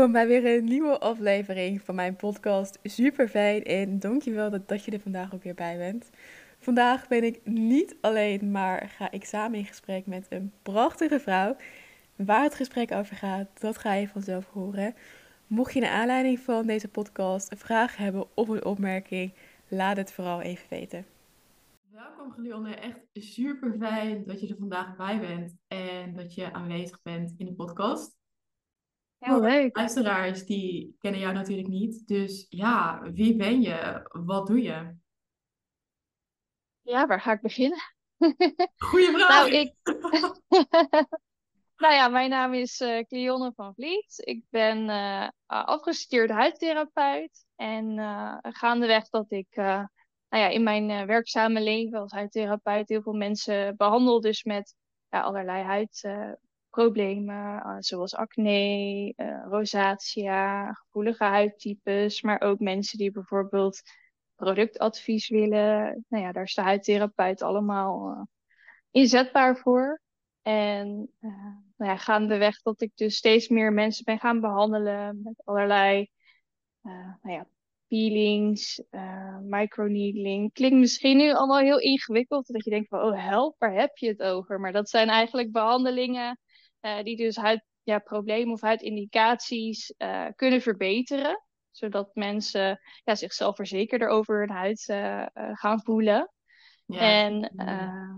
Welkom bij weer een nieuwe aflevering van mijn podcast. Super fijn en dankjewel dat, dat je er vandaag ook weer bij bent. Vandaag ben ik niet alleen, maar ga ik samen in gesprek met een prachtige vrouw. Waar het gesprek over gaat, dat ga je vanzelf horen. Mocht je naar aanleiding van deze podcast een vraag hebben of een opmerking, laat het vooral even weten. Welkom Glionne, echt super fijn dat je er vandaag bij bent en dat je aanwezig bent in de podcast. Heel leuk. Luisteraars die kennen jou natuurlijk niet, dus ja, wie ben je? Wat doe je? Ja, waar ga ik beginnen? Goeie vraag. Nou, ik... nou ja, mijn naam is uh, Cleonne van Vliet. Ik ben uh, afgestudeerd huidtherapeut. En uh, gaandeweg dat ik nou ja, in mijn werkzame leven als huidtherapeut heel veel mensen behandel. Dus met ja, allerlei huidproblemen, zoals acne, rosacea, gevoelige huidtypes. Maar ook mensen die bijvoorbeeld productadvies willen. Nou ja, daar is de huidtherapeut allemaal uh, inzetbaar voor. En uh, nou ja, gaandeweg dat ik dus steeds meer mensen ben gaan behandelen met allerlei nou ja, peelings, microneedling. Klinkt misschien nu allemaal heel ingewikkeld, dat je denkt van, oh help, waar heb je het over? Maar dat zijn eigenlijk behandelingen die dus huidproblemen ja, of huidindicaties kunnen verbeteren zodat mensen ja, zichzelf verzekerder over hun huid uh, gaan voelen. Ja. En uh,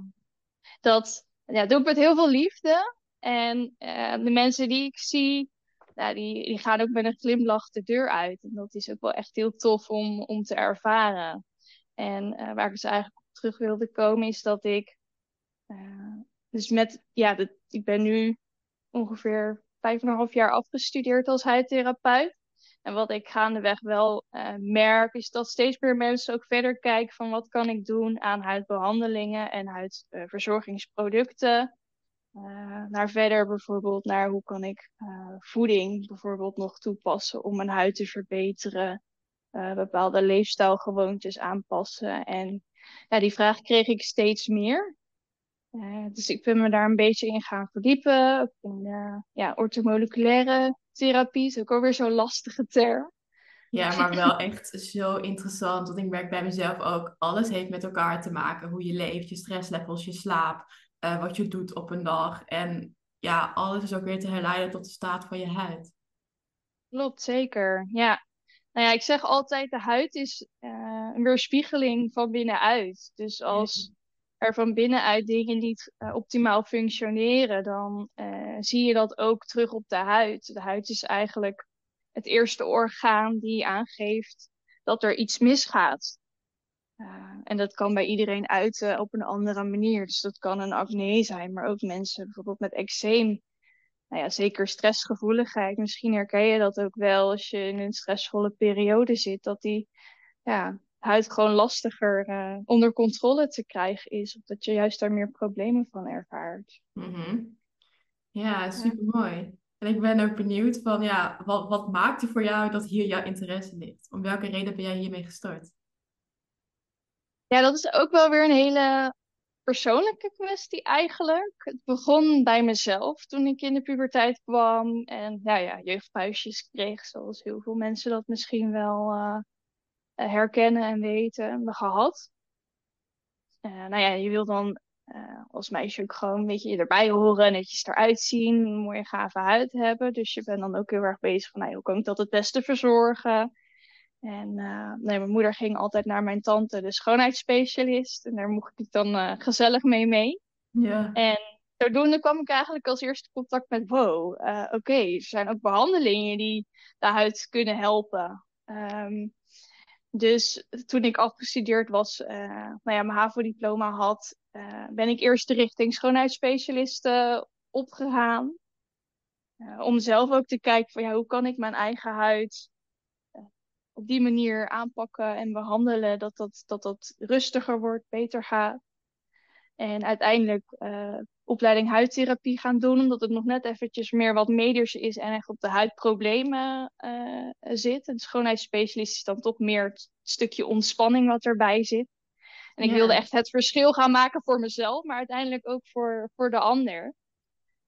dat ja, doe ik met heel veel liefde. En de mensen die ik zie, nou, die, die gaan ook met een glimlach de deur uit. En dat is ook wel echt heel tof om, om te ervaren. En waar ik dus eigenlijk op terug wilde komen, is dat ik. dus met, ja, de, ik ben nu ongeveer vijf en een half jaar afgestudeerd als huidtherapeut. En wat ik gaandeweg wel uh, merk, is dat steeds meer mensen ook verder kijken van wat kan ik doen aan huidbehandelingen en huidverzorgingsproducten. Uh, naar verder bijvoorbeeld naar hoe kan ik uh, voeding bijvoorbeeld nog toepassen om mijn huid te verbeteren. bepaalde leefstijlgewoontes aanpassen. En ja, die vraag kreeg ik steeds meer. Dus ik ben me daar een beetje in gaan verdiepen. In ja, ortomoleculaire therapie is ook alweer zo'n lastige term. Ja, maar wel echt zo interessant. Want ik merk bij mezelf ook, alles heeft met elkaar te maken. Hoe je leeft, je stresslevels, je slaap, uh, wat je doet op een dag. En ja, alles is ook weer te herleiden tot de staat van je huid. Klopt, zeker. Ja. Nou ja, ik zeg altijd, de huid is uh, een weerspiegeling van binnenuit. Dus als er van binnenuit dingen niet uh, optimaal functioneren, dan uh, zie je dat ook terug op de huid. De huid is eigenlijk het eerste orgaan die aangeeft dat er iets misgaat. Uh, en dat kan bij iedereen uiten op een andere manier. Dus dat kan een acne zijn, maar ook mensen bijvoorbeeld met eczeem. Nou ja, zeker stressgevoeligheid. Misschien herken je dat ook wel als je in een stressvolle periode zit. Dat die ja, huid gewoon lastiger uh, onder controle te krijgen is. Of dat je juist daar meer problemen van ervaart. Mm -hmm. Ja, super mooi. En ik ben ook benieuwd van, ja, wat, wat maakte voor jou dat hier jouw interesse ligt? Om welke reden ben jij hiermee gestart? Ja, dat is ook wel weer een hele persoonlijke kwestie eigenlijk. Het begon bij mezelf toen ik in de puberteit kwam en ja, ja, jeugdpuisjes kreeg, zoals heel veel mensen dat misschien wel uh, eh, herkennen en weten gehad. Uh, nou ja, je wil dan uh, als meisje ook gewoon een beetje erbij horen, netjes eruit zien, een mooie gave huid hebben. Dus je bent dan ook heel erg bezig van, nou, hoe kan ik dat het beste verzorgen? En nee, mijn moeder ging altijd naar mijn tante, de schoonheidsspecialist. En daar mocht ik dan gezellig mee mee. Ja. En zodoende kwam ik eigenlijk als eerste contact met, wow, oké, er zijn ook behandelingen die de huid kunnen helpen. Um, dus toen ik afgestudeerd was, uh, nou ja, mijn HAVO-diploma had, uh, ben ik eerst de richting schoonheidsspecialist uh, opgegaan. om zelf ook te kijken van ja, hoe kan ik mijn eigen huid op die manier aanpakken en behandelen, dat dat, dat dat rustiger wordt, beter gaat. En uiteindelijk opleiding huidtherapie gaan doen, omdat het nog net eventjes meer wat medisch is en echt op de huidproblemen uh, zit. En schoonheidsspecialist is dan toch meer het stukje ontspanning wat erbij zit. En ik wilde echt het verschil gaan maken voor mezelf, maar uiteindelijk ook voor, voor de ander.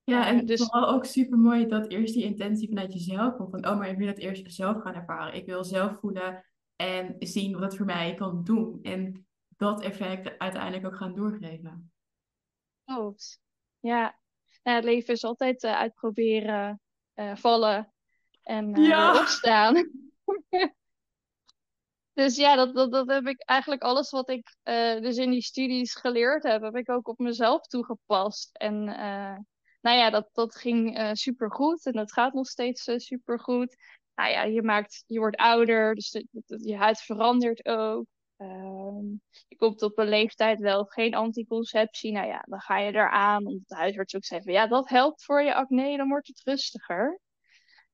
Ja, en dus vooral ook super mooi dat eerst die intentie vanuit jezelf komt. Van, oh, maar ik wil het eerst zelf gaan ervaren. Ik wil zelf voelen en zien wat het voor mij kan doen. En dat effect uiteindelijk ook gaan doorgeven. Klopt. Ja. Nou, het leven is altijd uh, uitproberen, uh, vallen en uh, Ja. opstaan. dus ja, dat, dat, dat heb ik eigenlijk alles wat ik dus in die studies geleerd heb, heb ik ook op mezelf toegepast. En nou ja, dat, dat ging uh, supergoed en dat gaat nog steeds uh, supergoed. Nou ja, je, maakt, je wordt ouder, dus de, de, je huid verandert ook. Uh, je komt op een leeftijd wel geen anticonceptie. Nou ja, dan ga je eraan. Omdat de huisarts ook zei van ja, dat helpt voor je acne, dan wordt het rustiger.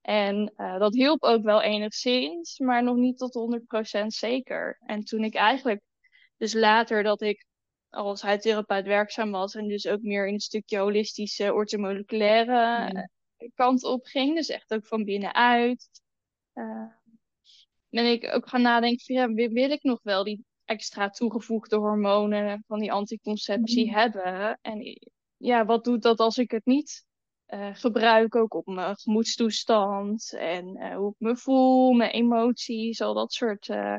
En uh, dat hielp ook wel enigszins, maar nog niet tot 100% zeker. En toen ik eigenlijk, dus later dat ik als huidtherapeut werkzaam was en dus ook meer in het stukje holistische, orthomoleculaire ja. kant op ging, dus echt ook van binnenuit. Uh, ben ik ook gaan nadenken van ja, wil ik nog wel die extra toegevoegde hormonen van die anticonceptie mm. hebben? En ja, wat doet dat als ik het niet uh, gebruik, ook op mijn gemoedstoestand en uh, hoe ik me voel, mijn emoties, al dat soort uh,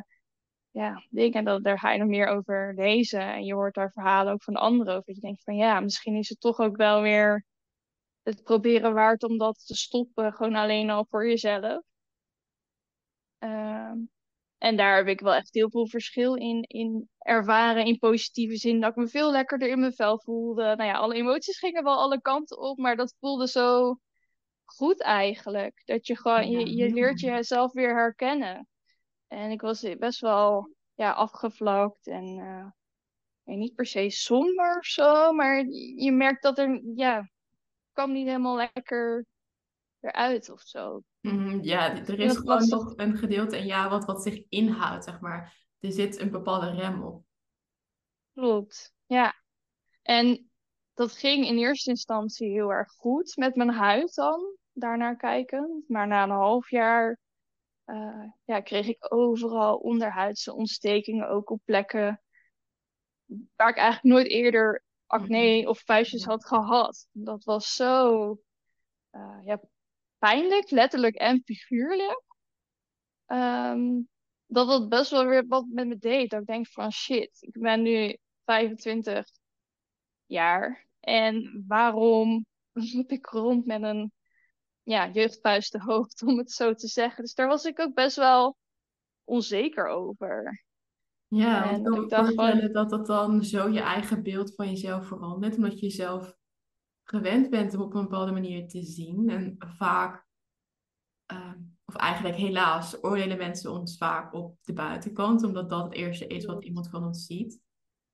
ja, dingen. Dat, daar ga je nog meer over lezen en je hoort daar verhalen ook van anderen over. Dat je denkt van ja, misschien is het toch ook wel weer het proberen waard om dat te stoppen, gewoon alleen al voor jezelf. Uh, en daar heb ik wel echt heel veel verschil in, in ervaren, in positieve zin. Dat ik me veel lekkerder in mijn vel voelde. Nou ja, alle emoties gingen wel alle kanten op, maar dat voelde zo goed eigenlijk. Dat je gewoon, ja, je, je leert jezelf weer herkennen. En ik was best wel ja, afgevlakt en uh, niet per se somber of zo, maar je merkt dat er, ja, kwam niet helemaal lekker eruit of zo. Mm, ja, er is gewoon was... nog een gedeelte in jou wat, wat zich inhoudt, zeg maar. Er zit een bepaalde rem op. Klopt, ja. En dat ging in eerste instantie heel erg goed met mijn huid dan, daarnaar kijken. Maar na een half jaar uh, ja, kreeg ik overal onderhuidse ontstekingen, ook op plekken waar ik eigenlijk nooit eerder acne of vuistjes had gehad. Dat was zo uh, ja, pijnlijk, letterlijk en figuurlijk. Um, dat het best wel weer wat met me deed. Dat ik denk van shit, ik ben nu 25 jaar. En waarom loop ik rond met een ja, te hoofd, om het zo te zeggen. Dus daar was ik ook best wel onzeker over. Ja, en ik dacht van... dat dat dan zo je eigen beeld van jezelf verandert. Omdat je jezelf gewend bent om op een bepaalde manier te zien. En vaak, uh, of eigenlijk helaas, oordelen mensen ons vaak op de buitenkant. Omdat dat het eerste is wat iemand van ons ziet.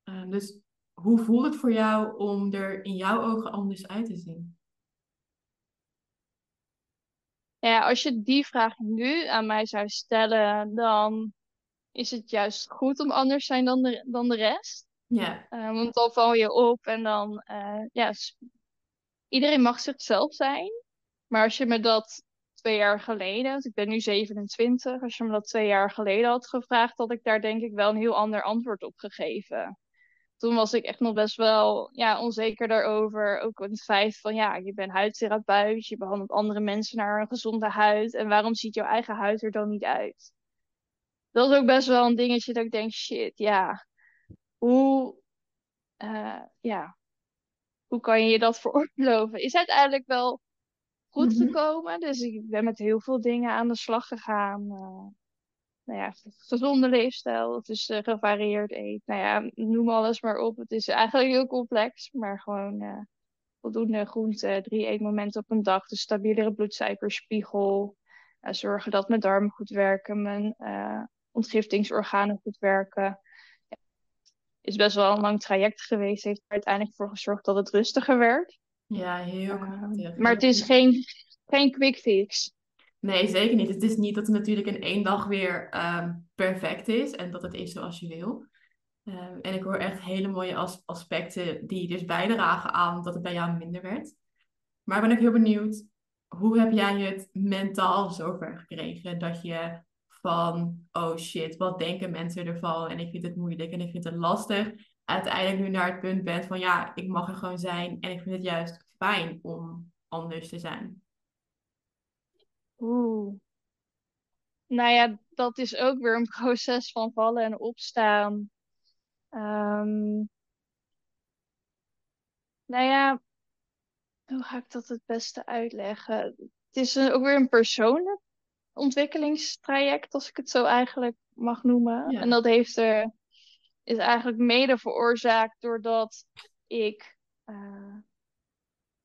Uh, dus hoe voelt het voor jou om er in jouw ogen anders uit te zien? Ja, als je die vraag nu aan mij zou stellen, dan is het juist goed om anders zijn dan de, dan de rest. Ja. Uh, want dan val je op en dan, uh, ja, iedereen mag zichzelf zijn. Maar als je me dat twee jaar geleden, want ik ben nu 27, als je me dat twee jaar geleden had gevraagd, had ik daar denk ik wel een heel ander antwoord op gegeven toen was ik echt nog best wel ja, onzeker daarover. Ook het feit van ja, je bent huidtherapeut, je behandelt andere mensen naar een gezonde huid. En waarom ziet jouw eigen huid er dan niet uit? Dat is ook best wel een dingetje dat ik denk, shit, ja, hoe, uh, ja, hoe kan je je dat veroorloven? Is uiteindelijk wel goed Mhm. gekomen. Dus ik ben met heel veel dingen aan de slag gegaan. Uh, nou ja, gezonde leefstijl. Het is uh, gevarieerd eten. Nou ja, noem alles maar op. Het is eigenlijk heel complex, maar gewoon uh, voldoende groente, drie eetmomenten op een dag, de stabielere bloedsuikerspiegel. Zorgen dat mijn darmen goed werken, mijn ontgiftingsorganen goed werken. Is best wel een lang traject geweest. Heeft er uiteindelijk voor gezorgd dat het rustiger werd. Ja, heel krachtig. Maar het is geen, geen quick fix. Nee, zeker niet. Het is niet dat het natuurlijk in één dag weer um, perfect is en dat het is zoals je wil. Um, en ik hoor echt hele mooie as aspecten die dus bijdragen aan dat het bij jou minder werd. Maar ben ik heel benieuwd, hoe heb jij het mentaal zover gekregen dat je van, oh shit, wat denken mensen ervan? En ik vind het moeilijk en ik vind het lastig. Uiteindelijk nu naar het punt bent van, ja, ik mag er gewoon zijn en ik vind het juist fijn om anders te zijn? Oeh. Nou ja, dat is ook weer een proces van vallen en opstaan. Ehm, nou ja, hoe ga ik dat het beste uitleggen? Het is ook weer een persoonlijk ontwikkelingstraject, als ik het zo eigenlijk mag noemen. Ja. En dat heeft er, is eigenlijk mede veroorzaakt doordat ik eh,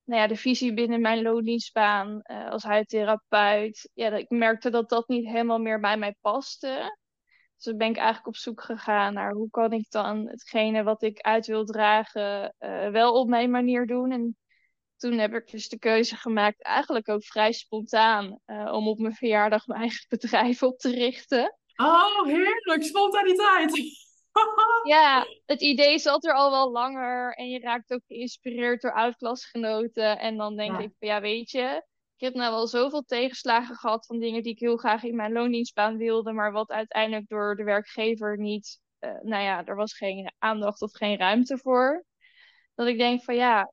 nou ja, de visie binnen mijn loondienstbaan eh, als huidtherapeut, ja, dat ik merkte dat dat niet helemaal meer bij mij paste. Dus dan ben ik eigenlijk op zoek gegaan naar hoe kan ik dan hetgene wat ik uit wil dragen eh, wel op mijn manier doen. En toen heb ik dus de keuze gemaakt, eigenlijk ook vrij spontaan, eh, om op mijn verjaardag mijn eigen bedrijf op te richten. Oh, heerlijk, spontaniteit. Ja, het idee zat er al wel langer en je raakt ook geïnspireerd door oud-klasgenoten. En dan denk Ja. ik, ja, weet je, ik heb nou wel zoveel tegenslagen gehad van dingen die ik heel graag in mijn loondienstbaan wilde, maar wat uiteindelijk door de werkgever niet, eh, nou ja, er was geen aandacht of geen ruimte voor. Dat ik denk van ja,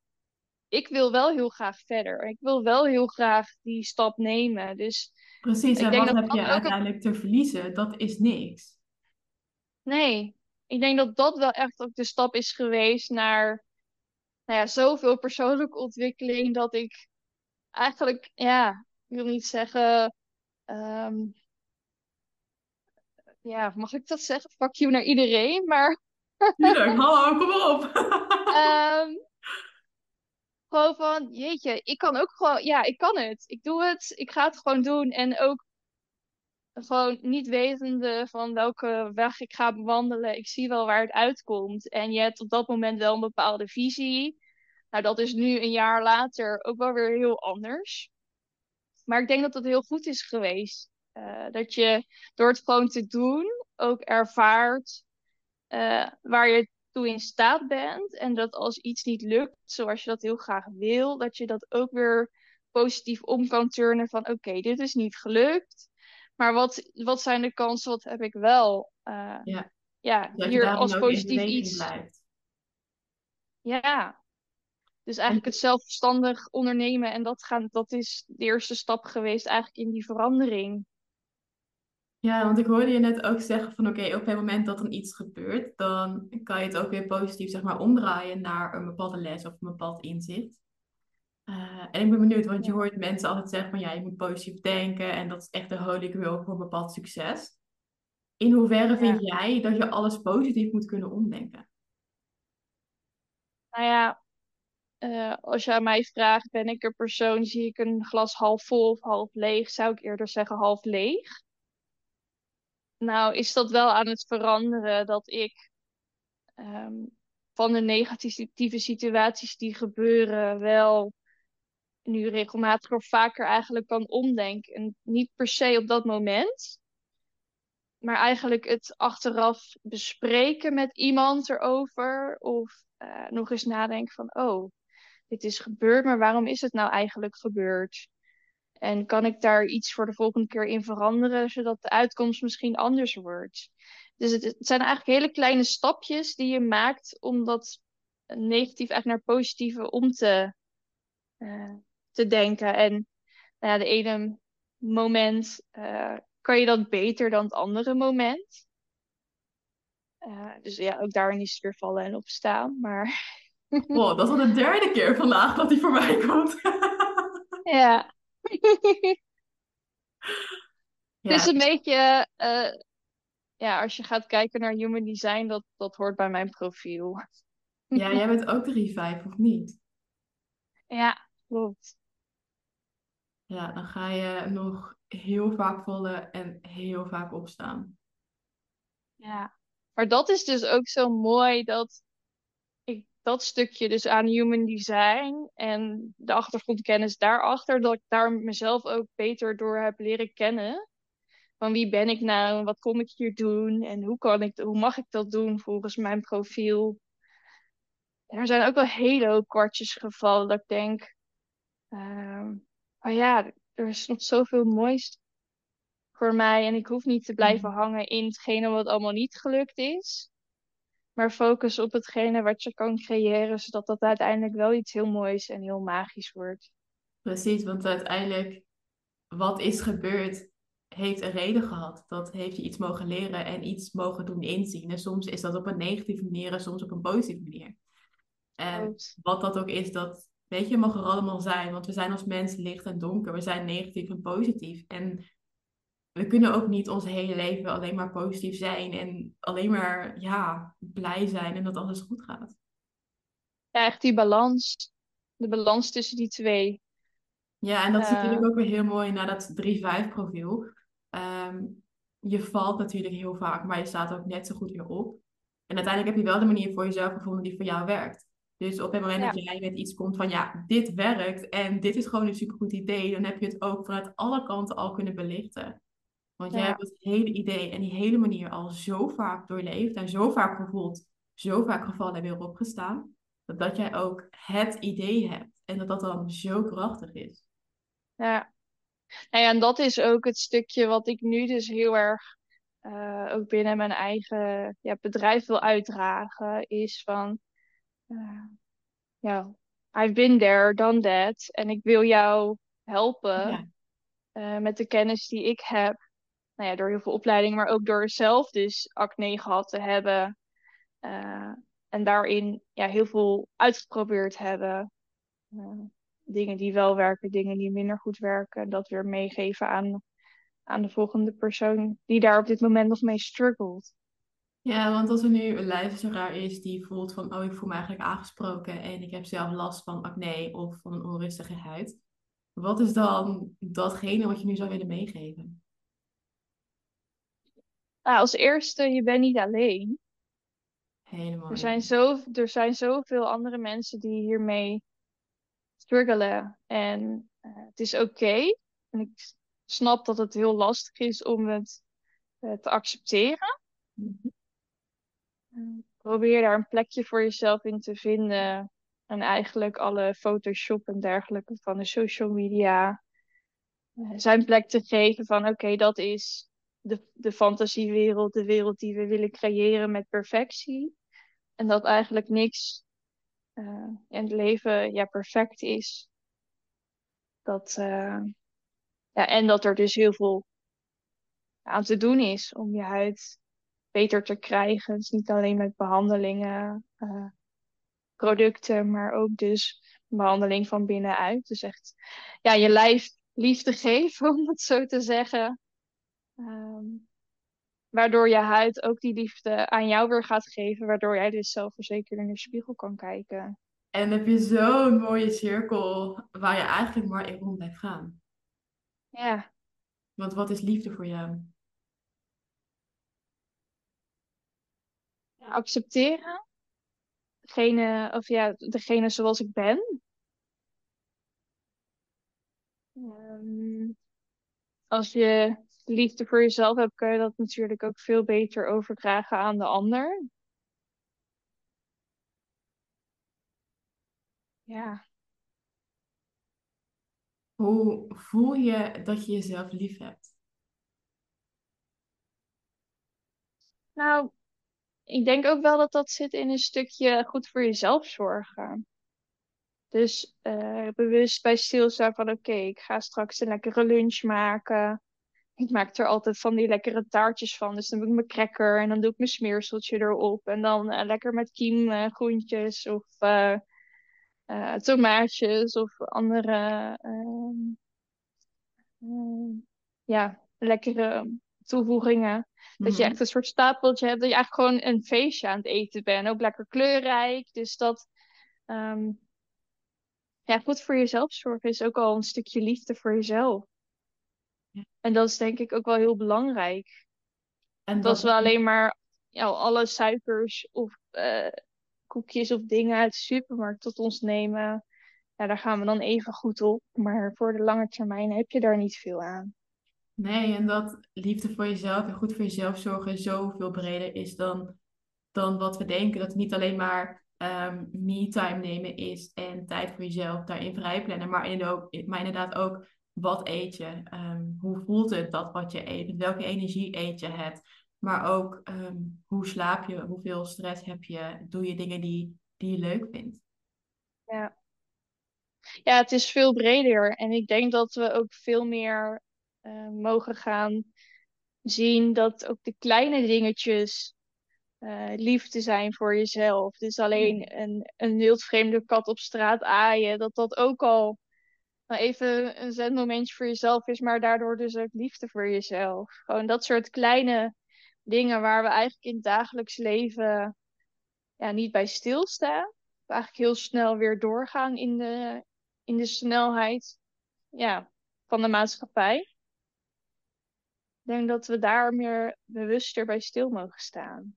ik wil wel heel graag verder. Ik wil wel heel graag die stap nemen. Dus Precies, en wat heb je ook uiteindelijk te verliezen? Dat is niks. Nee, ik denk dat dat wel echt ook de stap is geweest naar nou ja, zoveel persoonlijke ontwikkeling dat ik eigenlijk, ja, ik wil niet zeggen, ehm, ja, mag ik dat zeggen? Fuck you naar iedereen, maar Tuurlijk, hallo, kom op. ehm, gewoon van, jeetje, ik kan ook gewoon, ja, ik kan het. Ik doe het, ik ga het gewoon doen en ook gewoon niet wetende van welke weg ik ga bewandelen. Ik zie wel waar het uitkomt. En je hebt op dat moment wel een bepaalde visie. Nou, dat is nu een jaar later ook wel weer heel anders. Maar ik denk dat het heel goed is geweest. Eh, dat je door het gewoon te doen ook ervaart eh, waar je toe in staat bent. En dat als iets niet lukt zoals je dat heel graag wil, dat je dat ook weer positief om kan turnen van oké, dit is niet gelukt. Maar wat, wat zijn de kansen? Wat heb ik wel? eh, Ja. ja, hier als positief iets. blijft. Ja. Dus eigenlijk het zelfstandig ondernemen en dat gaan, dat is de eerste stap geweest eigenlijk in die verandering. Ja, want ik hoorde je net ook zeggen van oké, op het moment dat er iets gebeurt, dan kan je het ook weer positief zeg maar omdraaien naar een bepaalde les of een bepaald inzicht. Eh, en ik ben benieuwd, want je hoort mensen altijd zeggen van ja, je moet positief denken en dat is echt de holy grail voor een bepaald succes. In hoeverre vind jij dat je alles positief moet kunnen omdenken? Nou ja, eh, als je aan mij vraagt, ben ik een persoon, zie ik een glas half vol of half leeg, zou ik eerder zeggen half leeg. Nou, is dat wel aan het veranderen dat ik ehm, van de negatieve situaties die gebeuren wel nu regelmatig of vaker eigenlijk kan omdenken. En niet per se op dat moment, maar eigenlijk het achteraf bespreken met iemand erover. Of eh, nog eens nadenken van, oh, dit is gebeurd, maar waarom is het nou eigenlijk gebeurd? En kan ik daar iets voor de volgende keer in veranderen, zodat de uitkomst misschien anders wordt? Dus het, het zijn eigenlijk hele kleine stapjes die je maakt om dat negatief eigenlijk naar positieve om te, eh, te denken. En nou ja, de ene moment eh, kan je dat beter dan het andere moment. Eh, dus ja, ook daarin is het weer vallen en opstaan. Maar Wow, dat is al de derde keer vandaag dat die voorbij komt. ja. Ja, Het is een beetje, eh, ja, als je gaat kijken naar human design, dat, dat hoort bij mijn profiel. ja, jij bent ook 3-5 of niet? Ja, klopt. Ja, dan ga je nog heel vaak vallen en heel vaak opstaan. Ja. Maar dat is dus ook zo mooi dat dat stukje dus aan human design en de achtergrondkennis daarachter, dat ik daar mezelf ook beter door heb leren kennen. Van wie ben ik nou en wat kom ik hier doen en hoe kan ik, hoe mag ik dat doen volgens mijn profiel. En er zijn ook wel hele hoop kwartjes gevallen dat ik denk, ehm, oh ja, er is nog zoveel moois voor mij en ik hoef niet te blijven hangen in hetgene wat allemaal niet gelukt is. Maar focus op hetgene wat je kan creëren, zodat dat uiteindelijk wel iets heel moois en heel magisch wordt. Precies, want uiteindelijk, wat is gebeurd, heeft een reden gehad. Dat heeft je iets mogen leren en iets mogen doen inzien. En soms is dat op een negatieve manier en soms op een positieve manier. En wat dat ook is, dat weet je, mag er allemaal zijn. Want we zijn als mensen licht en donker. We zijn negatief en positief. En we kunnen ook niet ons hele leven alleen maar positief zijn en alleen maar ja, blij zijn en dat alles goed gaat. Ja, echt die balans. De balans tussen die twee. Ja, en dat is natuurlijk ook weer heel mooi naar dat 3-5 profiel. Ehm, je valt natuurlijk heel vaak, maar je staat ook net zo goed weer op. En uiteindelijk heb je wel de manier voor jezelf gevonden die voor jou werkt. Dus op het moment dat jij met iets komt van ja, dit werkt en dit is gewoon een supergoed idee, dan heb je het ook vanuit alle kanten al kunnen belichten. Want jij hebt het hele idee en die hele manier al zo vaak doorleefd en zo vaak gevoeld, zo vaak gevallen en weer opgestaan, dat, dat jij ook het idee hebt en dat dat dan zo krachtig is. Ja. Nou ja, en dat is ook het stukje wat ik nu dus heel erg uh, ook binnen mijn eigen ja, bedrijf wil uitdragen, is van uh, ja, I've been there, done that. En ik wil jou helpen ja. uh, met de kennis die ik heb nou ja, door heel veel opleidingen, maar ook door zelf dus acne gehad te hebben. Uh, en daarin ja, heel veel uitgeprobeerd hebben. Uh, dingen die wel werken, dingen die minder goed werken. Dat weer meegeven aan, aan de volgende persoon die daar op dit moment nog mee struggelt. Ja, want als er nu een luisteraar is die voelt van, oh, ik voel me eigenlijk aangesproken en ik heb zelf last van acne of van een onrustige huid. Wat is dan datgene wat je nu zou willen meegeven? Nou, als eerste, je bent niet alleen. Helemaal. Er zijn, zo, er zijn zoveel andere mensen die hiermee struggelen. En uh, het is oké. En ik snap dat het heel lastig is om het uh, te accepteren. Mm -hmm. Probeer daar een plekje voor jezelf in te vinden. En eigenlijk alle Photoshop en dergelijke van de social media uh, zijn plek te geven van oké, dat is de, de fantasiewereld, de wereld die we willen creëren met perfectie. En dat eigenlijk niks uh, in het leven ja, perfect is. Dat, uh, ja, en dat er dus heel veel aan te doen is om je huid beter te krijgen. Dus niet alleen met behandelingen, uh, producten, maar ook dus behandeling van binnenuit. Dus echt ja, je lijf liefde geven, om het zo te zeggen. Um, waardoor je huid ook die liefde aan jou weer gaat geven, waardoor jij dus zelfverzekerd in de spiegel kan kijken. En heb je zo'n mooie cirkel waar je eigenlijk maar in rond blijft gaan. Ja. Want wat is liefde voor jou? Accepteren. Degene, of ja, degene zoals ik ben. Um, als je liefde voor jezelf hebt, kun je dat natuurlijk ook veel beter overdragen aan de ander. Ja. Hoe voel je dat je jezelf lief hebt? Nou, ik denk ook wel dat dat zit in een stukje goed voor jezelf zorgen. Dus uh, bewust bij stilstaan van oké, ik ga straks een lekkere lunch maken. Ik maak er altijd van die lekkere taartjes van. Dus dan doe ik mijn cracker en dan doe ik mijn smeerseltje erop. En dan uh, lekker met kiem uh, groentjes of uh, tomaatjes of andere ehm, ehm, ja, lekkere toevoegingen. Mm -hmm. Dat je mhm. echt een soort stapeltje hebt. Dat je eigenlijk gewoon een feestje aan het eten bent. Ook lekker kleurrijk. Dus dat um, ja, goed voor jezelf zorgen is ook al een stukje liefde voor jezelf. En dat is denk ik ook wel heel belangrijk. En dat is wel alleen maar ja, alle suikers of uh, koekjes of dingen uit de supermarkt tot ons nemen. Ja, daar gaan we dan even goed op. Maar voor de lange termijn heb je daar niet veel aan. Nee, en dat liefde voor jezelf en goed voor jezelf zorgen zoveel breder is dan, dan wat we denken. Dat het niet alleen maar um, me-time nemen is en tijd voor jezelf daarin vrij plannen. Maar, maar inderdaad ook wat eet je? Um, hoe voelt het dat wat je eet? Met welke energie eet je het? Maar ook ehm, hoe slaap je, hoeveel stress heb je, doe je dingen die, die je leuk vindt. Ja. ja, het is veel breder. En ik denk dat we ook veel meer uh, mogen gaan zien dat ook de kleine dingetjes uh, liefde zijn voor jezelf. Dus alleen een, een wildvreemde kat op straat aaien, dat dat ook al even een zenmomentje voor jezelf is, maar daardoor dus ook liefde voor jezelf. Gewoon dat soort kleine dingen waar we eigenlijk in het dagelijks leven ja, niet bij stilstaan. We eigenlijk heel snel weer doorgaan in de, in de snelheid ja, van de maatschappij. Ik denk dat we daar meer bewuster bij stil mogen staan.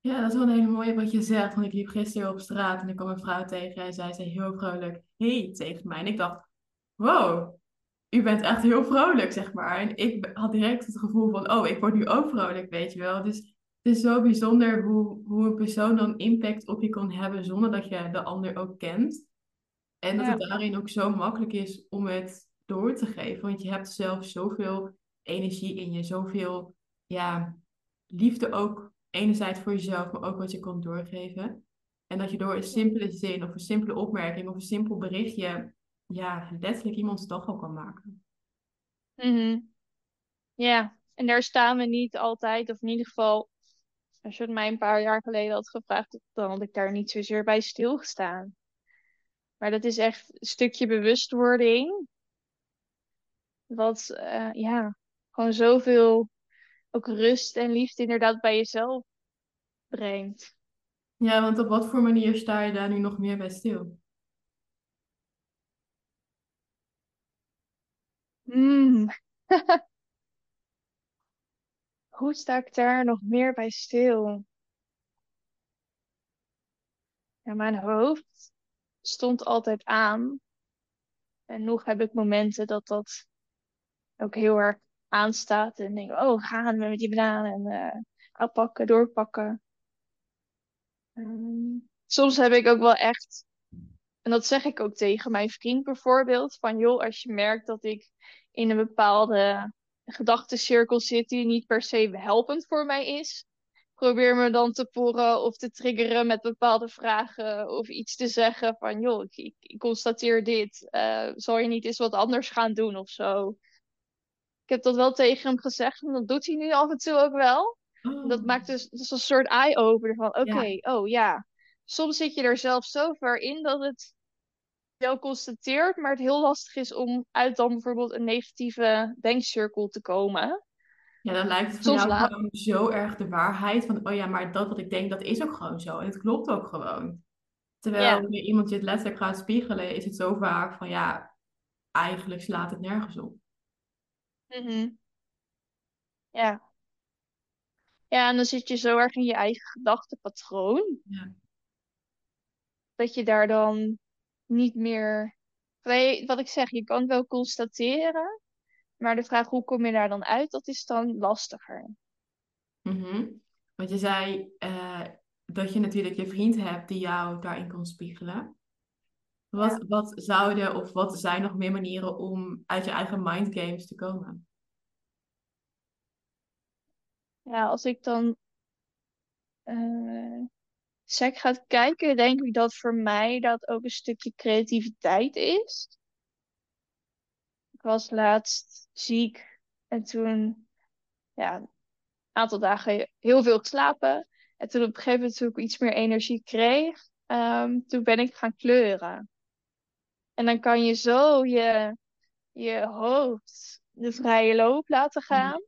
Ja, dat is wel een hele mooie wat je zegt. Want ik liep gisteren op straat en ik kwam een vrouw tegen en zij zei heel vrolijk hey tegen mij. En ik dacht, wow, u bent echt heel vrolijk, zeg maar. En ik had direct het gevoel van, oh, ik word nu ook vrolijk, weet je wel. Dus het is zo bijzonder hoe, hoe een persoon dan impact op je kan hebben zonder dat je de ander ook kent. En dat het daarin ook zo makkelijk is om het door te geven. Want je hebt zelf zoveel energie in je, zoveel ja, liefde ook enerzijds voor jezelf, maar ook wat je kan doorgeven. En dat je door een simpele zin of een simpele opmerking of een simpel berichtje ja, letterlijk iemands dag al kan maken. Mm Ja, en daar staan we niet altijd, of in ieder geval, als je het mij een paar jaar geleden had gevraagd, dan had ik daar niet zozeer bij stilgestaan. Maar dat is echt een stukje bewustwording. Wat, uh, ja, gewoon zoveel ook rust en liefde inderdaad bij jezelf brengt. Ja, want op wat voor manier sta je daar nu nog meer bij stil? Hmm. Hoe sta ik daar nog meer bij stil? Mijn hoofd stond altijd aan. En nog heb ik momenten dat dat ook heel erg aanstaat. En denk, oh, gaan we met die bananen en uh, doorpakken. Um, soms heb ik ook wel echt, en dat zeg ik ook tegen mijn vriend bijvoorbeeld, van joh, als je merkt dat ik in een bepaalde gedachtencirkel zit die niet per se helpend voor mij is. Probeer me dan te poren of te triggeren met bepaalde vragen of iets te zeggen van joh, ik, ik constateer dit. Uh, zal je niet eens wat anders gaan doen of zo? Ik heb dat wel tegen hem gezegd en dat doet hij nu af en toe ook wel. Dat oh. maakt dus, dus een soort eye-opener van oké, oh ja. Soms zit je er zelf zo ver in dat het wel constateert, maar het heel lastig is om uit dan bijvoorbeeld een negatieve denkcirkel te komen. Ja, dan lijkt het voor jou gewoon zo erg de waarheid van, oh ja, maar dat wat ik denk, dat is ook gewoon zo. En het klopt ook gewoon. Terwijl wanneer iemand je het letterlijk gaat spiegelen, is het zo vaak van, ja, eigenlijk slaat het nergens op. Mm Ja. Ja, en dan zit je zo erg in je eigen gedachtenpatroon. Ja. Dat je daar dan niet meer. Wat ik zeg, je kan het wel constateren, maar de vraag hoe kom je daar dan uit, dat is dan lastiger. Mm Want je zei uh, dat je natuurlijk je vriend hebt die jou daarin kan spiegelen. Wat, wat zouden of wat zijn nog meer manieren om uit je eigen mindgames te komen? Ja, als ik dan uh, sec gaat kijken, denk ik dat voor mij dat ook een stukje creativiteit is. Ik was laatst ziek en toen, ja, een aantal dagen heel veel geslapen. En toen op een gegeven moment toen ik iets meer energie kreeg, um, toen ben ik gaan kleuren. En dan kan je zo je, je hoofd de vrije loop laten mm. gaan.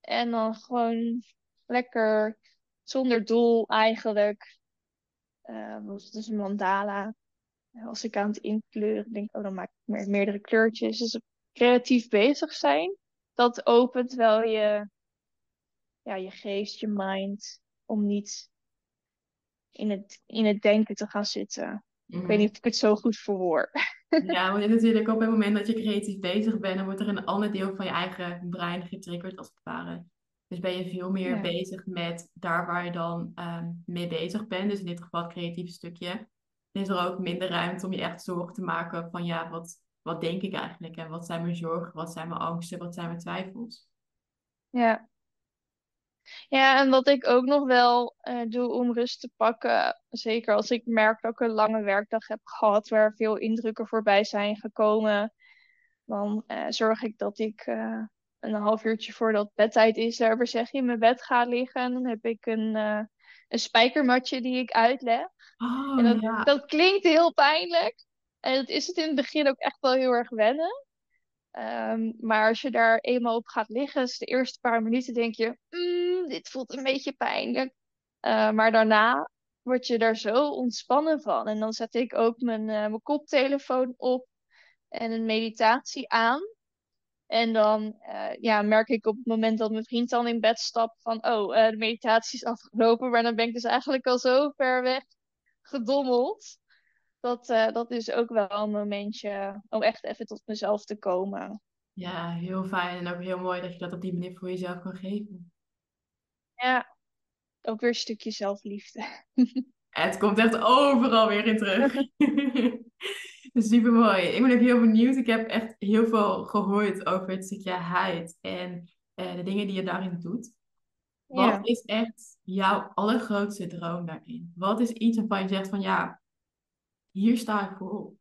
En dan gewoon lekker zonder doel eigenlijk. Uh, dus een mandala. Als ik aan het inkleuren denk, oh dan maak ik meer, meerdere kleurtjes. Dus creatief bezig zijn, dat opent wel je, ja, je geest, je mind, om niet in het, in het denken te gaan zitten. Ik weet mhm. niet of ik het zo goed verwoord. Ja, want natuurlijk op het moment dat je creatief bezig bent, dan wordt er een ander deel van je eigen brein getriggerd als het ware. Dus ben je veel meer bezig met daar waar je dan ehm, mee bezig bent. Dus in dit geval het creatieve stukje. Dan is er ook minder ruimte om je echt zorgen te maken van ja, wat, wat denk ik eigenlijk? En wat zijn mijn zorgen? Wat zijn mijn angsten? Wat zijn mijn twijfels? Ja. Ja, en wat ik ook nog wel eh, doe om rust te pakken, zeker als ik merk dat ik een lange werkdag heb gehad waar veel indrukken voorbij zijn gekomen, dan eh, zorg ik dat ik eh, een half uurtje voordat bedtijd is, zeg je in mijn bed ga liggen. En dan heb ik een, eh, een spijkermatje die ik uitleg. Oh En dat, ja. dat klinkt heel pijnlijk. En dat is het in het begin ook echt wel heel erg wennen. Ehm, maar als je daar eenmaal op gaat liggen, de eerste paar minuten denk je, "Mm, dit voelt een beetje pijnlijk. Eh, maar daarna word je daar zo ontspannen van. En dan zet ik ook mijn, eh, mijn koptelefoon op en een meditatie aan. En dan eh, ja, merk ik op het moment dat mijn vriend dan in bed stapt van, oh, eh, de meditatie is afgelopen. Maar dan ben ik dus eigenlijk al zo ver weg gedommeld. Dat, eh, dat is ook wel een momentje om echt even tot mezelf te komen. Ja, heel fijn en ook heel mooi dat je dat op die manier voor jezelf kan geven. Ja, ook weer een stukje zelfliefde. Het komt echt overal weer in terug. Super mooi. Ik ben ook heel benieuwd. Ik heb echt heel veel gehoord over het stukje huid en eh, de dingen die je daarin doet. Wat Ja. is echt jouw allergrootste droom daarin? Wat is iets waarvan je zegt van ja, hier sta ik voor op?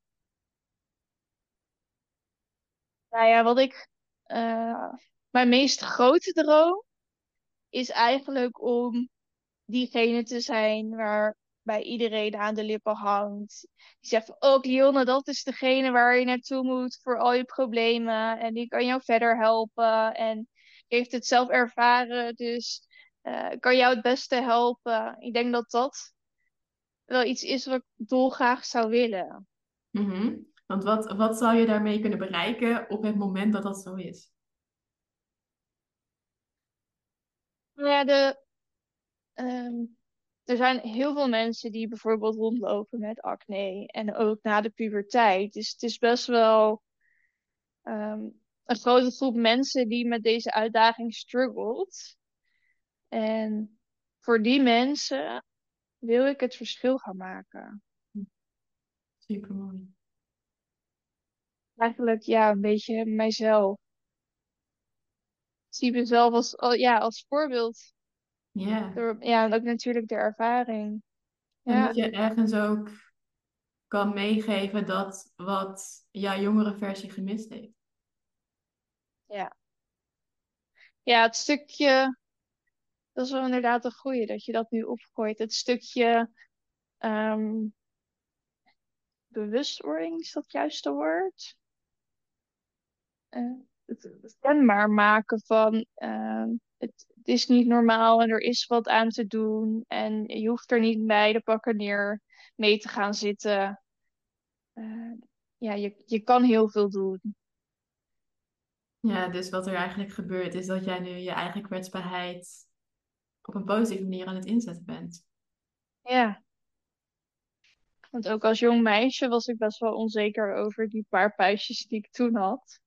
Nou ja, wat ik. eh, mijn meest grote droom is eigenlijk om diegene te zijn waarbij iedereen aan de lippen hangt. Die zegt van, oh Lionne, dat is degene waar je naartoe moet voor al je problemen. En die kan jou verder helpen. En heeft het zelf ervaren, dus eh, kan jou het beste helpen. Ik denk dat dat wel iets is wat ik dolgraag zou willen. Mhm. Want wat, wat zou je daarmee kunnen bereiken op het moment dat dat zo is? Nou Ja, de, ehm, er zijn heel veel mensen die bijvoorbeeld rondlopen met acne en ook na de puberteit. Dus het is best wel ehm, een grote groep mensen die met deze uitdaging struggelt. En voor die mensen wil ik het verschil gaan maken. Super mooi. Eigenlijk ja, een beetje mijzelf. Ik zie mezelf als, al- ja, als voorbeeld. Ja. Door, ja, en ook natuurlijk de ervaring. En Ja. dat je ergens ook kan meegeven dat wat jouw jongere versie gemist heeft. Ja, het stukje, dat is wel inderdaad een goeie dat je dat nu opgooit. Het stukje ehm, bewustwording, is dat het juiste woord? Eh, het, kenbaar maken van ehm, het, het is niet normaal en er is wat aan te doen. En je hoeft er niet bij de pakken neer mee te gaan zitten. Eh, ja, je, je kan heel veel doen. Ja, dus wat er eigenlijk gebeurt is dat jij nu je eigen kwetsbaarheid op een positieve manier aan het inzetten bent. Ja. Want ook als jong meisje was ik best wel onzeker over die paar puistjes die ik toen had.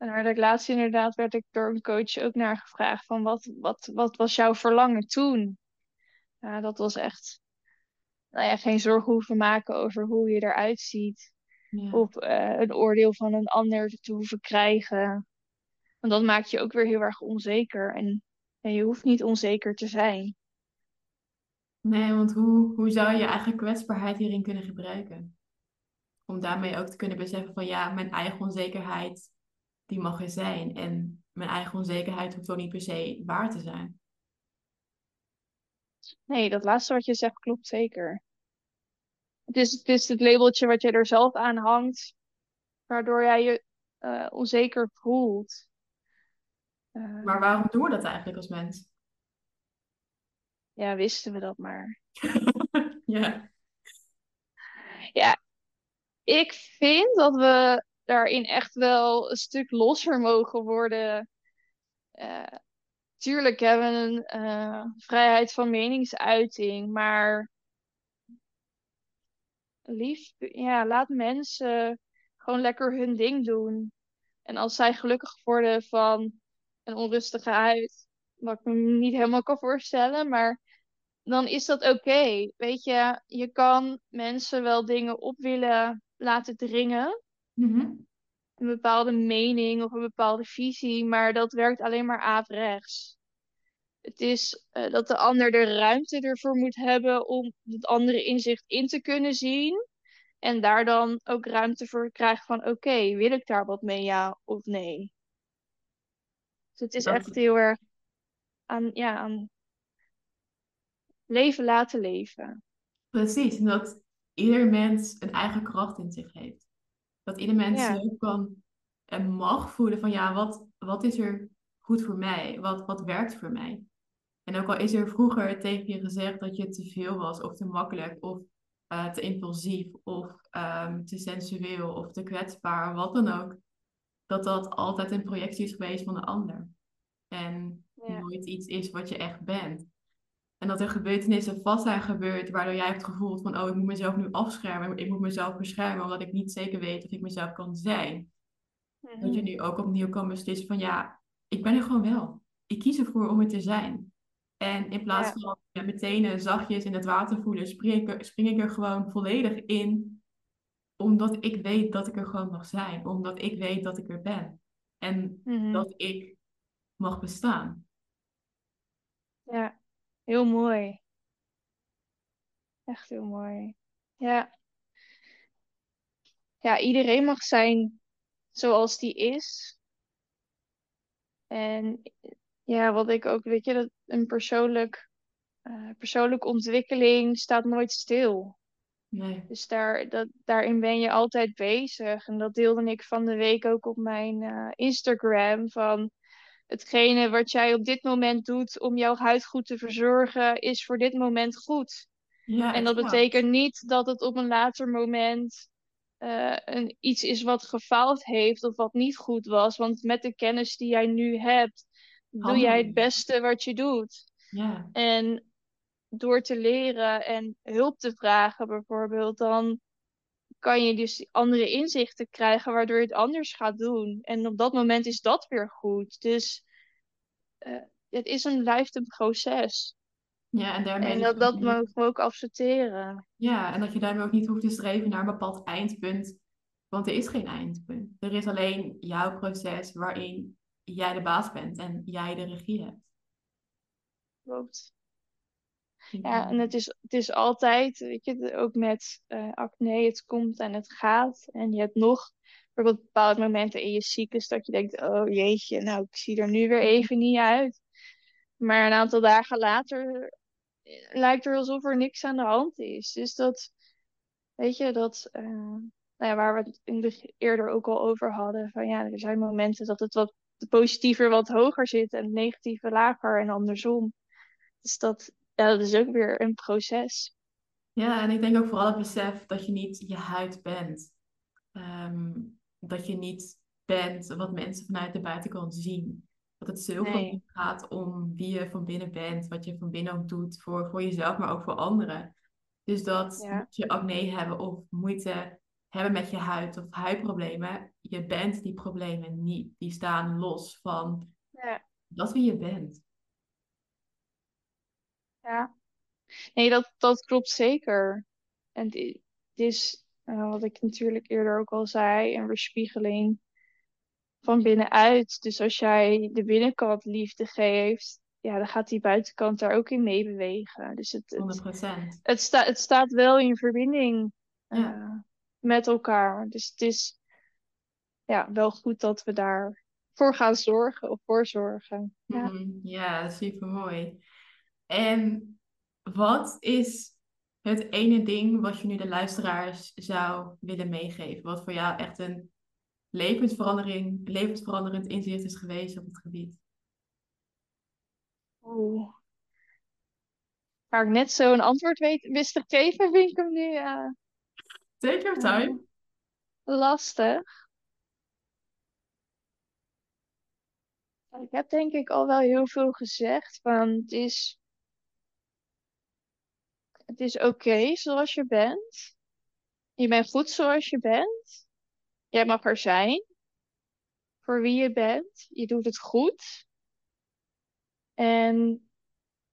En daar werd ik laatst inderdaad werd ik door een coach ook naar gevraagd van wat, wat, wat was jouw verlangen toen? Ja, dat was echt, nou ja, geen zorgen hoeven maken over hoe je eruit ziet. Ja. Of eh, een oordeel van een ander te hoeven krijgen. Want dat maakt je ook weer heel erg onzeker. En, en je hoeft niet onzeker te zijn. Nee, want hoe, hoe zou je je eigen kwetsbaarheid hierin kunnen gebruiken? Om daarmee ook te kunnen beseffen van ja, mijn eigen onzekerheid, die mag er zijn. En mijn eigen onzekerheid hoeft ook niet per se waar te zijn. Nee, dat laatste wat je zegt klopt zeker. Het is, het is het labeltje wat je er zelf aan hangt, waardoor jij je eh, onzeker voelt. Eh, Maar waarom doen we dat eigenlijk als mens? ja, wisten we dat maar. Ja. Ja, ik vind dat we daarin echt wel een stuk losser mogen worden. Eh, tuurlijk hebben we een eh, vrijheid van meningsuiting, maar lief, ja, laat mensen gewoon lekker hun ding doen. En als zij gelukkig worden van een onrustige huid, wat ik me niet helemaal kan voorstellen, maar dan is dat oké. Weet je, je kan mensen wel dingen op willen laten dringen. Mhm. een bepaalde mening of een bepaalde visie, maar dat werkt alleen maar averechts. Het is uh, dat de ander de ruimte ervoor moet hebben om het andere inzicht in te kunnen zien. En daar dan ook ruimte voor krijgen van oké, wil ik daar wat mee ja of nee? Dus het is echt heel erg aan, ja, aan leven laten leven. Precies, en dat ieder mens een eigen kracht in zich heeft. Dat ieder mens ja. ook kan en mag voelen van ja, wat, wat is er goed voor mij? Wat, wat werkt voor mij? En ook al is er vroeger tegen je gezegd dat je te veel was of te makkelijk of uh, te impulsief of um, te sensueel of te kwetsbaar, wat dan ook, dat dat altijd een projectie is geweest van de ander. En ja. nooit iets is wat je echt bent. En dat er gebeurtenissen vast zijn gebeurd waardoor jij hebt gevoeld van, oh, ik moet mezelf nu afschermen, ik moet mezelf beschermen, omdat ik niet zeker weet of ik mezelf kan zijn. Dat je mhm. nu ook opnieuw kan beslissen van, ja, ik ben er gewoon wel. Ik kies ervoor om er te zijn. En in plaats van ja, meteen zachtjes in het water voelen, spring ik, er, spring ik er gewoon volledig in. Omdat ik weet dat ik er gewoon mag zijn. Omdat ik weet dat ik er ben. En mhm. dat ik mag bestaan. Ja, heel mooi. Echt heel mooi. Ja. Ja, iedereen mag zijn zoals die is. En ja, wat ik ook, weet je, dat een persoonlijk, uh, persoonlijke ontwikkeling staat nooit stil. Nee. Dus daar, dat, daarin ben je altijd bezig. En dat deelde ik van de week ook op mijn uh, Instagram. Van hetgene wat jij op dit moment doet om jouw huid goed te verzorgen, is voor dit moment goed. Ja, en dat betekent niet dat het op een later moment uh, een, iets is wat gefaald heeft of wat niet goed was. Want met de kennis die jij nu hebt, doe jij het beste wat je doet. Ja. En door te leren en hulp te vragen bijvoorbeeld, dan kan je dus andere inzichten krijgen waardoor je het anders gaat doen. En op dat moment is dat weer goed. Dus uh, het is een lifetime proces. Ja, en daarmee. En dat, dat mogen we ook accepteren. Ja, en dat je daarmee ook niet hoeft te streven naar een bepaald eindpunt. Want er is geen eindpunt. Er is alleen jouw proces waarin jij de baas bent en jij de regie hebt. Klopt. Ja, en het is, het is altijd, weet je, ook met uh, acne, het komt en het gaat. En je hebt nog bijvoorbeeld bepaalde momenten in je cyclus dat je denkt, oh jeetje, nou ik zie er nu weer even niet uit. Maar een aantal dagen later eh, lijkt er alsof er niks aan de hand is. Dus dat, weet je, dat, uh, nou ja, waar we het in de, eerder ook al over hadden, van ja, er zijn momenten dat het wat de positieve wat hoger zit en het negatieve lager en andersom. Dus dat, ja, dat is ook weer een proces. Ja, en ik denk ook vooral het besef dat je niet je huid bent. Um, dat je niet bent wat mensen vanuit de buitenkant zien. Dat het zoveel nee. gaat om wie je van binnen bent, wat je van binnen ook doet voor, voor jezelf, maar ook voor anderen. Dus dat ja. je acne hebben of moeite hebben met je huid of huidproblemen, je bent die problemen niet. Die staan los van ja. dat wie je bent. Ja, nee, dat, dat klopt zeker. En het is, uh, wat ik natuurlijk eerder ook al zei, een weerspiegeling van binnenuit. Dus als jij de binnenkant liefde geeft, ja, dan gaat die buitenkant daar ook in meebewegen. Dus het, het, 100%. Het, sta, het staat wel in verbinding. Ja met elkaar. Dus het is ja, wel goed dat we daarvoor gaan zorgen of voor zorgen. Ja, mm, ja super mooi. En wat is het ene ding wat je nu de luisteraars zou willen meegeven? Wat voor jou echt een levensverandering, levensveranderend inzicht is geweest op het gebied? Oeh. Waar ik net zo een antwoord weet, wist te geven, vind ik hem nu. Uh, Take your time. Lastig. Ik heb denk ik al wel heel veel gezegd. Van het is, het is oké zoals je bent. Je bent goed zoals je bent. Jij mag er zijn. Voor wie je bent. Je doet het goed. En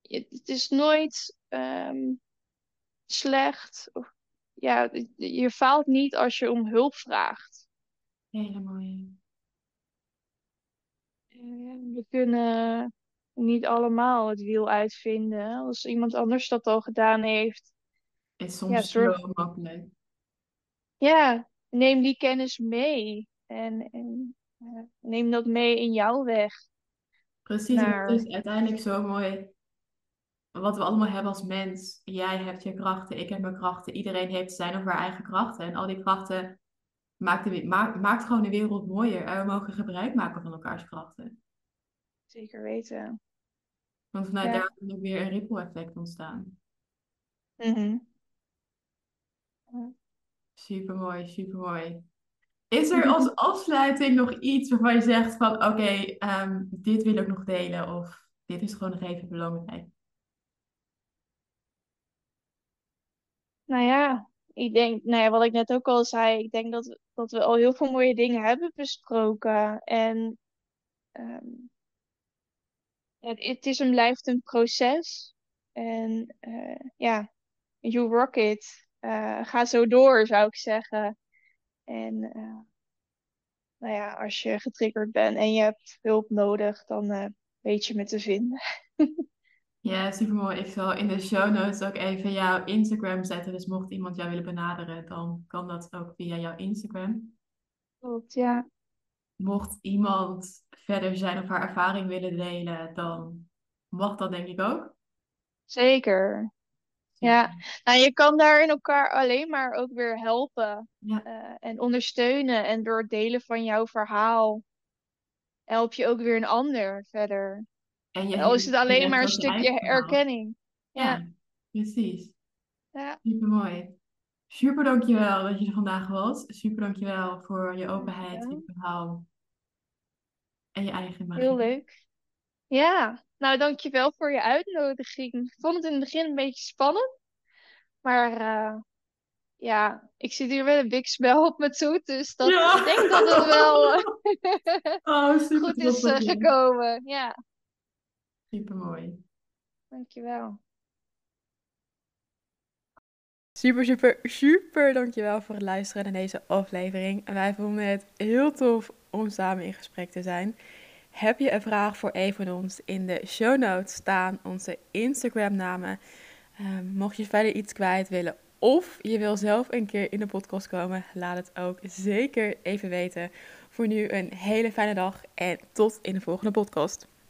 het is nooit um, slecht of ja, je faalt niet als je om hulp vraagt. Hele mooie. Eh, we kunnen niet allemaal het wiel uitvinden. Als iemand anders dat al gedaan heeft, Is ja, soms zorg, zo makkelijk. ja, neem die kennis mee. En, en eh, neem dat mee in jouw weg Precies, en naar, is uiteindelijk zo mooi. Wat we allemaal hebben als mens. Jij hebt je krachten, ik heb mijn krachten. Iedereen heeft zijn of haar eigen krachten. En al die krachten maakt, de, maakt, maakt gewoon de wereld mooier. En we mogen gebruik maken van elkaars krachten. zeker weten. Want vanuit Ja. daar kan ook weer een ripple effect ontstaan. Mhm. Super mooi, super mooi. Is er als afsluiting nog iets waarvan je zegt van oké, ehm, dit wil ik nog delen of dit is gewoon nog even belangrijk? Nou ja, ik denk, nou ja, wat ik net ook al zei, ik denk dat, we- dat we al heel veel mooie dingen hebben besproken. En ehm, het, het is en blijft een proces. En eh, ja, you rock it. Eh, ga zo door, zou ik zeggen. En eh, nou ja, als je getriggerd bent en je hebt hulp nodig, dan weet je me te vinden. Ja, super mooi. Ik zal in de show notes ook even jouw Instagram zetten. Dus mocht iemand jou willen benaderen, dan kan dat ook via jouw Instagram. Klopt, ja. Mocht iemand verder zijn of haar ervaring willen delen, dan mag dat denk ik ook. Zeker. Ja, nou, je kan daarin elkaar alleen maar ook weer helpen Ja, eh, en ondersteunen. En door het delen van jouw verhaal help je ook weer een ander verder. en je al is het alleen maar een stukje erkenning. Ja, Ja, precies. ja, Super mooi. Super dankjewel dat je er vandaag was. Super dankjewel voor je openheid, je dankjewel. verhaal en je eigen Heel magie. leuk. Ja, nou dankjewel voor je uitnodiging. Ik vond het in het begin een beetje spannend, maar eh, ja, ik zit hier met een big smile op mijn toet, dus dat, Ja. ik denk dat het wel eh, Oh, goed is eh, je. gekomen. Ja, Super mooi. dankjewel. Super, super, super dankjewel voor het luisteren naar deze aflevering. Wij vonden het heel tof om samen in gesprek te zijn. Heb je een vraag voor een van ons? In de show notes staan onze Instagram namen. Ehm, mocht je verder iets kwijt willen of je wil zelf een keer in de podcast komen, laat het ook zeker even weten. Voor nu een hele fijne dag en tot in de volgende podcast.